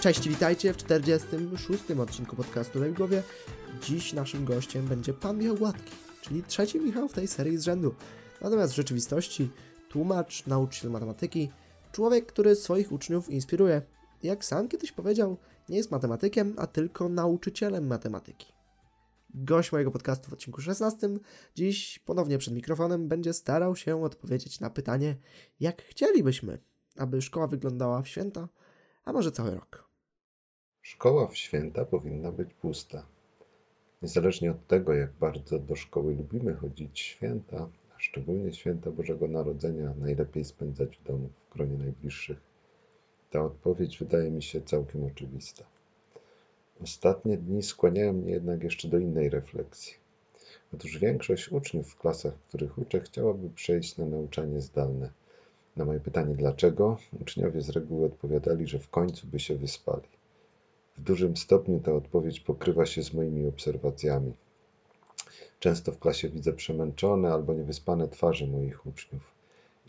Cześć, witajcie w 46. odcinku podcastu na Głowie. Dziś naszym gościem będzie pan Michał Gładki, czyli trzeci Michał w tej serii z rzędu. Natomiast w rzeczywistości tłumacz, nauczyciel matematyki, człowiek, który swoich uczniów inspiruje. Jak sam kiedyś powiedział, nie jest matematykiem, a tylko nauczycielem matematyki. Gość mojego podcastu w odcinku 16 dziś ponownie przed mikrofonem będzie starał się odpowiedzieć na pytanie, jak chcielibyśmy, aby szkoła wyglądała w święta, a może cały rok. Szkoła w święta powinna być pusta. Niezależnie od tego, jak bardzo do szkoły lubimy chodzić święta, a szczególnie święta Bożego Narodzenia, najlepiej spędzać w domu, w gronie najbliższych. Ta odpowiedź wydaje mi się całkiem oczywista. Ostatnie dni skłaniają mnie jednak jeszcze do innej refleksji. Otóż większość uczniów w klasach, w których uczę, chciałaby przejść na nauczanie zdalne. Na moje pytanie dlaczego, uczniowie z reguły odpowiadali, że w końcu by się wyspali. W dużym stopniu ta odpowiedź pokrywa się z moimi obserwacjami. Często w klasie widzę przemęczone albo niewyspane twarze moich uczniów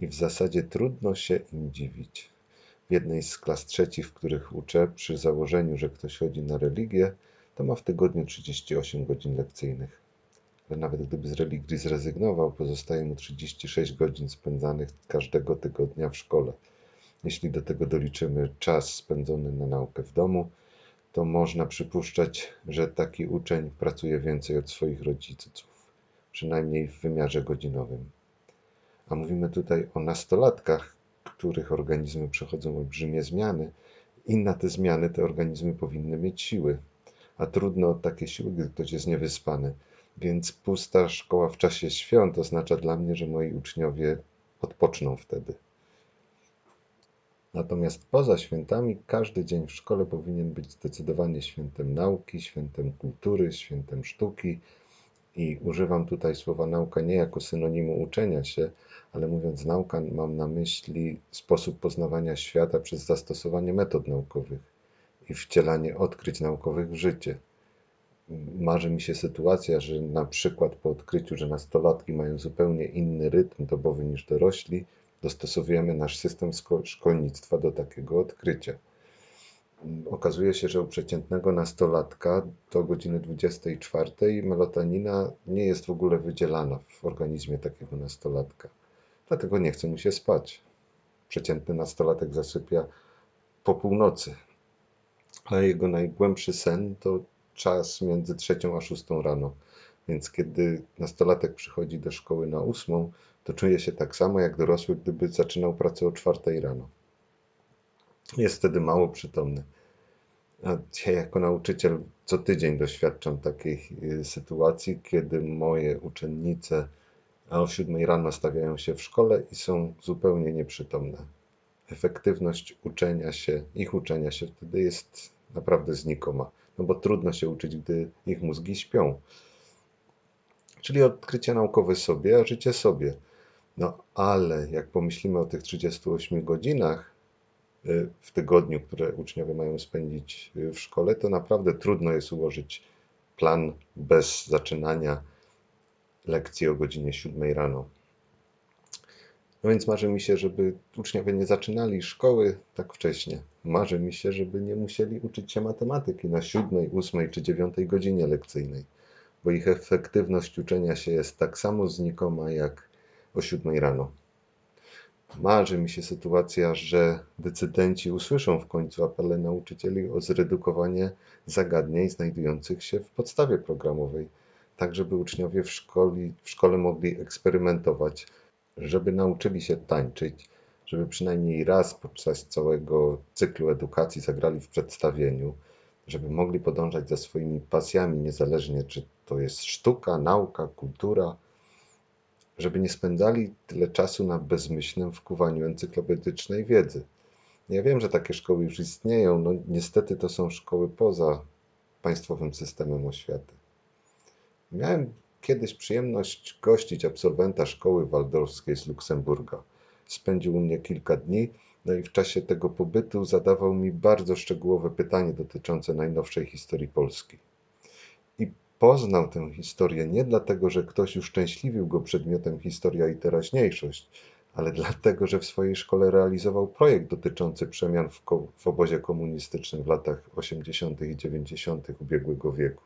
i w zasadzie trudno się im dziwić. W jednej z klas trzecich, w których uczę, przy założeniu, że ktoś chodzi na religię, to ma w tygodniu 38 godzin lekcyjnych. Ale nawet gdyby z religii zrezygnował, pozostaje mu 36 godzin spędzanych każdego tygodnia w szkole. Jeśli do tego doliczymy czas spędzony na naukę w domu, to można przypuszczać, że taki uczeń pracuje więcej od swoich rodziców, przynajmniej w wymiarze godzinowym. A mówimy tutaj o nastolatkach, których organizmy przechodzą olbrzymie zmiany i na te zmiany te organizmy powinny mieć siły. A trudno o takie siły, gdy ktoś jest niewyspany. Więc pusta szkoła w czasie świąt oznacza dla mnie, że moi uczniowie odpoczną wtedy. Natomiast poza świętami każdy dzień w szkole powinien być zdecydowanie świętem nauki, świętem kultury, świętem sztuki. I używam tutaj słowa nauka nie jako synonimu uczenia się, ale mówiąc nauka, mam na myśli sposób poznawania świata przez zastosowanie metod naukowych i wcielanie odkryć naukowych w życie. Marzy mi się sytuacja, że na przykład po odkryciu, że nastolatki mają zupełnie inny rytm dobowy niż dorośli, dostosowujemy nasz system szkolnictwa do takiego odkrycia. Okazuje się, że u przeciętnego nastolatka do godziny 24 melotonina nie jest w ogóle wydzielana w organizmie takiego nastolatka. Dlatego nie chce mu się spać. Przeciętny nastolatek zasypia po północy, a jego najgłębszy sen to czas między trzecią a szóstą rano. Więc kiedy nastolatek przychodzi do szkoły na ósmą, to czuje się tak samo jak dorosły, gdyby zaczynał pracę o czwartej rano. Jest wtedy mało przytomny. A ja jako nauczyciel co tydzień doświadczam takiej y, sytuacji, kiedy moje uczennice o siódmej rano stawiają się w szkole i są zupełnie nieprzytomne. Efektywność uczenia się, ich uczenia się wtedy jest naprawdę znikoma, no bo trudno się uczyć, gdy ich mózgi śpią. Czyli odkrycie naukowe sobie, a życie sobie. No ale jak pomyślimy o tych 38 godzinach y, w tygodniu, które uczniowie mają spędzić y, w szkole, to naprawdę trudno jest ułożyć plan bez zaczynania lekcji o godzinie 7 rano. No więc marzy mi się, żeby uczniowie nie zaczynali szkoły tak wcześnie. Marzy mi się, żeby nie musieli uczyć się matematyki na 7, 8 czy 9 godzinie lekcyjnej, bo ich efektywność uczenia się jest tak samo znikoma jak o 7 rano. Marzy mi się sytuacja, że decydenci usłyszą w końcu apele nauczycieli o zredukowanie zagadnień znajdujących się w podstawie programowej tak żeby uczniowie w, szkoli, w szkole mogli eksperymentować, żeby nauczyli się tańczyć, żeby przynajmniej raz podczas całego cyklu edukacji zagrali w przedstawieniu, żeby mogli podążać za swoimi pasjami, niezależnie czy to jest sztuka, nauka, kultura, żeby nie spędzali tyle czasu na bezmyślnym wkuwaniu encyklopedycznej wiedzy. Ja wiem, że takie szkoły już istnieją, no niestety to są szkoły poza państwowym systemem oświaty. Miałem kiedyś przyjemność gościć absolwenta szkoły waldorskiej z Luksemburga. Spędził u mnie kilka dni, no i w czasie tego pobytu zadawał mi bardzo szczegółowe pytanie dotyczące najnowszej historii Polski. I poznał tę historię nie dlatego, że ktoś uszczęśliwił go przedmiotem historia i teraźniejszość, ale dlatego, że w swojej szkole realizował projekt dotyczący przemian w, w obozie komunistycznym w latach 80. i 90. ubiegłego wieku.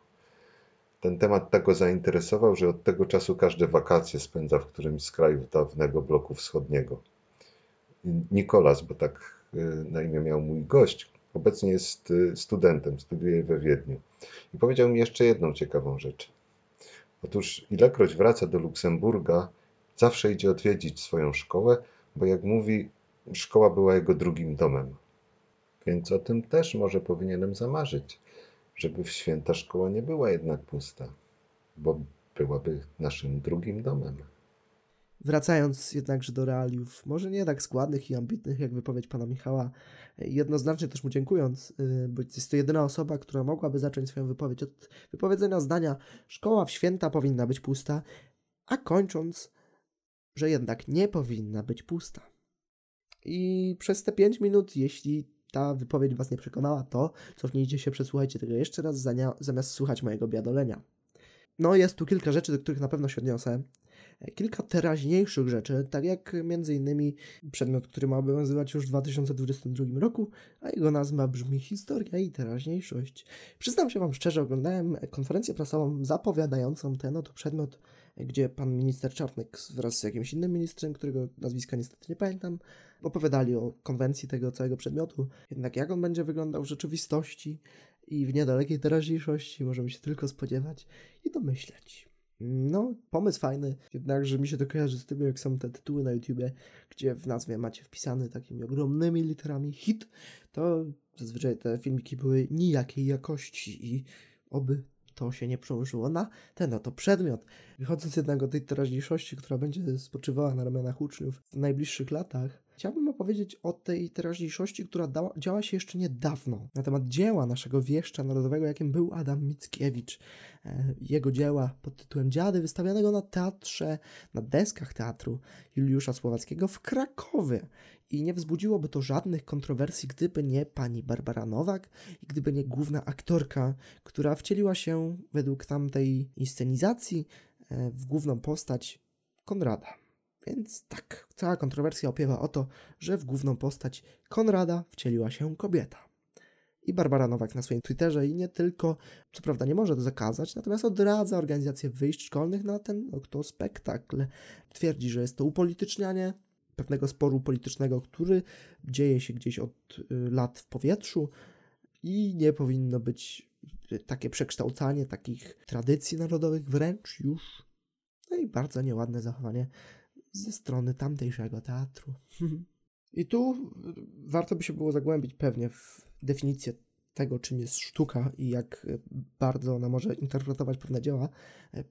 Ten temat tak go zainteresował, że od tego czasu każde wakacje spędza w którymś z krajów dawnego bloku wschodniego. Nikolas, bo tak y, na imię miał mój gość, obecnie jest y, studentem, studiuje we Wiedniu. I powiedział mi jeszcze jedną ciekawą rzecz. Otóż ilekroć wraca do Luksemburga, zawsze idzie odwiedzić swoją szkołę, bo jak mówi, szkoła była jego drugim domem. Więc o tym też może powinienem zamarzyć, żeby w święta szkoła nie była jednak pusta, bo byłaby naszym drugim domem. Wracając jednakże do realiów, może nie tak składnych i ambitnych jak wypowiedź pana Michała, jednoznacznie też mu dziękując, y, bo jest to jedyna osoba, która mogłaby zacząć swoją wypowiedź od wypowiedzenia zdania szkoła w święta powinna być pusta, a kończąc, że jednak nie powinna być pusta. I przez te 5 minut, jeśli ta wypowiedź was nie przekonała, to cofnijcie się, przesłuchajcie tego jeszcze raz, zamiast słuchać mojego biadolenia. No, jest tu kilka rzeczy, do których na pewno się odniosę kilka teraźniejszych rzeczy, tak jak innymi przedmiot, który ma obowiązywać już w 2022 roku, a jego nazwa brzmi Historia i teraźniejszość. Przyznam się Wam szczerze, oglądałem konferencję prasową zapowiadającą ten oto przedmiot, gdzie pan minister Czarnek wraz z jakimś innym ministrem, którego nazwiska niestety nie pamiętam, opowiadali o konwencji tego całego przedmiotu. Jednak jak on będzie wyglądał w rzeczywistości i w niedalekiej teraźniejszości, możemy się tylko spodziewać i domyśleć. No, pomysł fajny, jednakże mi się to kojarzy z tym, jak są te tytuły na YouTubie, gdzie w nazwie macie wpisane takimi ogromnymi literami hit, to zazwyczaj te filmiki były nijakiej jakości i oby to się nie przełożyło na ten oto przedmiot. Wychodząc jednak od tej teraźniejszości, która będzie spoczywała na ramionach uczniów w najbliższych latach, chciałbym opowiedzieć o tej teraźniejszości, która dała, działa się jeszcze niedawno, na temat dzieła naszego wieszcza narodowego, jakim był Adam Mickiewicz. E, jego dzieła pod tytułem Dziady, wystawianego na teatrze, na deskach teatru Juliusza Słowackiego w Krakowie. I nie wzbudziłoby to żadnych kontrowersji, gdyby nie pani Barbara Nowak i gdyby nie główna aktorka, która wcieliła się według tamtej inscenizacji e, w główną postać Konrada. Więc tak, cała kontrowersja opiewa o to, że w główną postać Konrada wcieliła się kobieta. I Barbara Nowak na swoim Twitterze i nie tylko, co prawda nie może to zakazać, natomiast odradza organizację wyjść szkolnych na ten oto spektakl. Twierdzi, że jest to upolitycznianie pewnego sporu politycznego, który dzieje się gdzieś od y, lat w powietrzu i nie powinno być takie przekształcanie takich tradycji narodowych wręcz już. No i bardzo nieładne zachowanie ze strony tamtejszego teatru. I tu warto by się było zagłębić pewnie w definicję tego, czym jest sztuka i jak bardzo ona może interpretować pewne dzieła,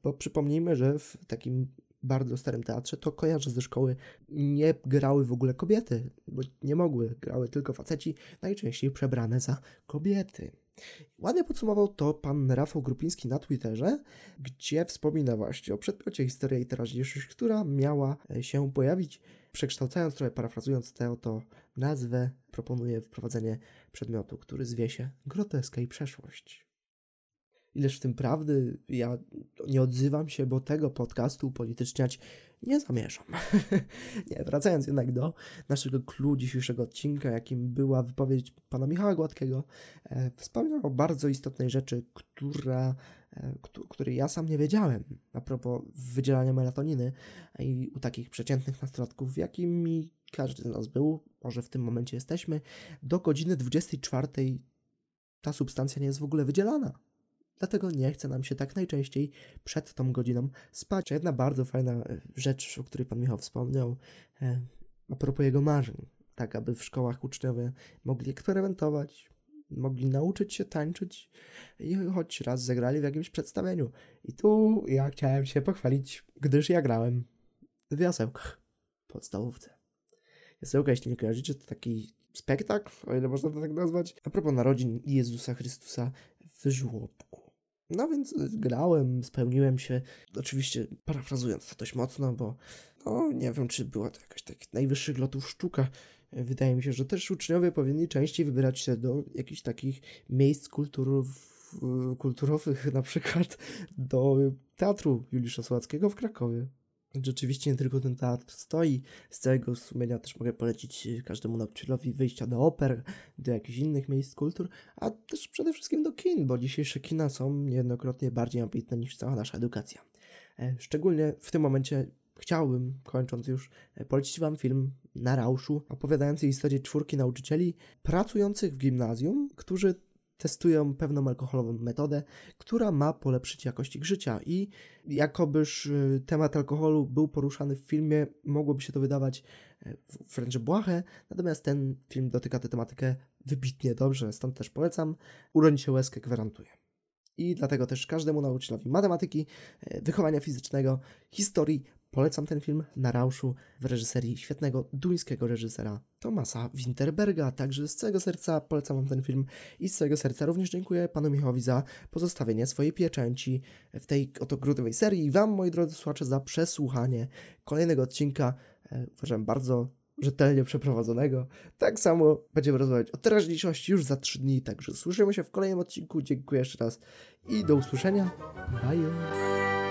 bo przypomnijmy, że w takim bardzo starym teatrze, to kojarzę ze szkoły, nie grały w ogóle kobiety, bo nie mogły, grały tylko faceci, najczęściej przebrane za kobiety. Ładnie podsumował to pan Rafał Grupiński na Twitterze, gdzie wspomina właśnie o przedmiocie Historia i Teraźniejszość, która miała się pojawić. Przekształcając trochę, parafrazując tę oto nazwę, proponuje wprowadzenie przedmiotu, który zwie się Groteska i Przeszłość. Ileż w tym prawdy, ja nie odzywam się, bo tego podcastu upolityczniać nie zamierzam. nie, wracając jednak do naszego clue dzisiejszego odcinka, jakim była wypowiedź pana Michała Gładkiego, e, wspomniał o bardzo istotnej rzeczy, która, e, której ja sam nie wiedziałem a propos wydzielania melatoniny i u takich przeciętnych nastolatków, jakimi każdy z nas był, może w tym momencie jesteśmy, do godziny 24 ta substancja nie jest w ogóle wydzielana. Dlatego nie chce nam się tak najczęściej przed tą godziną spać. Jedna bardzo fajna e, rzecz, o której pan Michał wspomniał, e, a propos jego marzeń. Tak, aby w szkołach uczniowie mogli eksperymentować, mogli nauczyć się tańczyć i choć raz zagrali w jakimś przedstawieniu. I tu ja chciałem się pochwalić, gdyż ja grałem w jasełkach podstawówce. Jasełka, jeśli nie kojarzycie, to taki spektakl, o ile można to tak nazwać, a propos narodzin Jezusa Chrystusa w żłobku. No więc grałem, spełniłem się, oczywiście parafrazując to dość mocno, bo no nie wiem, czy była to jakaś tak najwyższych lotów sztuka. Wydaje mi się, że też uczniowie powinni częściej wybierać się do jakichś takich miejsc kulturów, kulturowych, na przykład do Teatru Juliusza Słowackiego w Krakowie. Rzeczywiście nie tylko ten teatr stoi. Z całego sumienia też mogę polecić każdemu nauczycielowi wyjścia do oper, do jakichś innych miejsc kultur, a też przede wszystkim do kin, bo dzisiejsze kina są niejednokrotnie bardziej ambitne niż cała nasza edukacja. E, szczególnie w tym momencie chciałbym, kończąc już, e, polecić Wam film Na Rauszu, opowiadający historię czwórki nauczycieli pracujących w gimnazjum, którzy testują pewną alkoholową metodę, która ma polepszyć jakość ich życia. I jakobyż y, temat alkoholu był poruszany w filmie, mogłoby się to wydawać e, wręcz błahe, natomiast ten film dotyka tę tematykę wybitnie dobrze, stąd też polecam. Uroń się łezkę gwarantuję. I dlatego też każdemu nauczycielowi matematyki, e, wychowania fizycznego, historii Polecam ten film na Rauszu w reżyserii świetnego duńskiego reżysera Tomasa Winterberga. Także z całego serca polecam Wam ten film i z całego serca również dziękuję Panu Michałowi za pozostawienie swojej pieczęci w tej oto grudniowej serii i Wam, moi drodzy słuchacze, za przesłuchanie kolejnego odcinka. E, uważam bardzo rzetelnie przeprowadzonego. Tak samo będziemy rozmawiać o teraźniejszości już za trzy dni, także słyszymy się w kolejnym odcinku. Dziękuję jeszcze raz i do usłyszenia. Bye!